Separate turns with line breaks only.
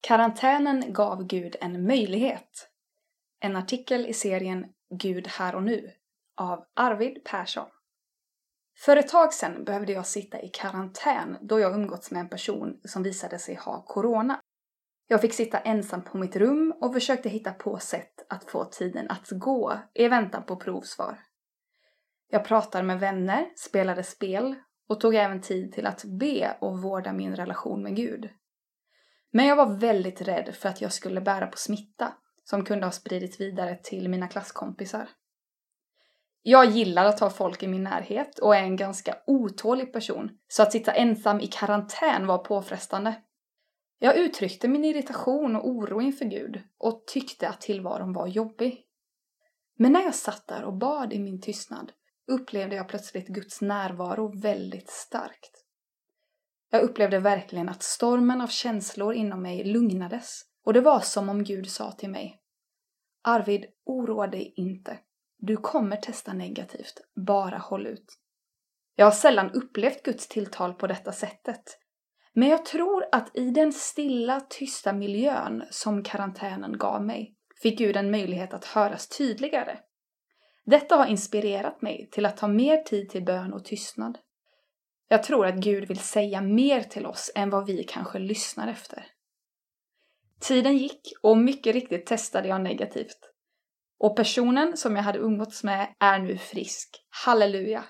Karantänen gav Gud en möjlighet. En artikel i serien Gud här och nu av Arvid Persson. För ett tag sedan behövde jag sitta i karantän då jag umgåtts med en person som visade sig ha corona. Jag fick sitta ensam på mitt rum och försökte hitta på sätt att få tiden att gå i väntan på provsvar. Jag pratade med vänner, spelade spel och tog även tid till att be och vårda min relation med Gud. Men jag var väldigt rädd för att jag skulle bära på smitta som kunde ha spridits vidare till mina klasskompisar. Jag gillar att ha folk i min närhet och är en ganska otålig person, så att sitta ensam i karantän var påfrestande. Jag uttryckte min irritation och oro inför Gud och tyckte att tillvaron var jobbig. Men när jag satt där och bad i min tystnad upplevde jag plötsligt Guds närvaro väldigt starkt. Jag upplevde verkligen att stormen av känslor inom mig lugnades och det var som om Gud sa till mig Arvid, oroa dig inte. Du kommer testa negativt, bara håll ut. Jag har sällan upplevt Guds tilltal på detta sättet. Men jag tror att i den stilla, tysta miljön som karantänen gav mig fick Gud en möjlighet att höras tydligare. Detta har inspirerat mig till att ta mer tid till bön och tystnad. Jag tror att Gud vill säga mer till oss än vad vi kanske lyssnar efter. Tiden gick och mycket riktigt testade jag negativt. Och personen som jag hade umgåtts med är nu frisk. Halleluja!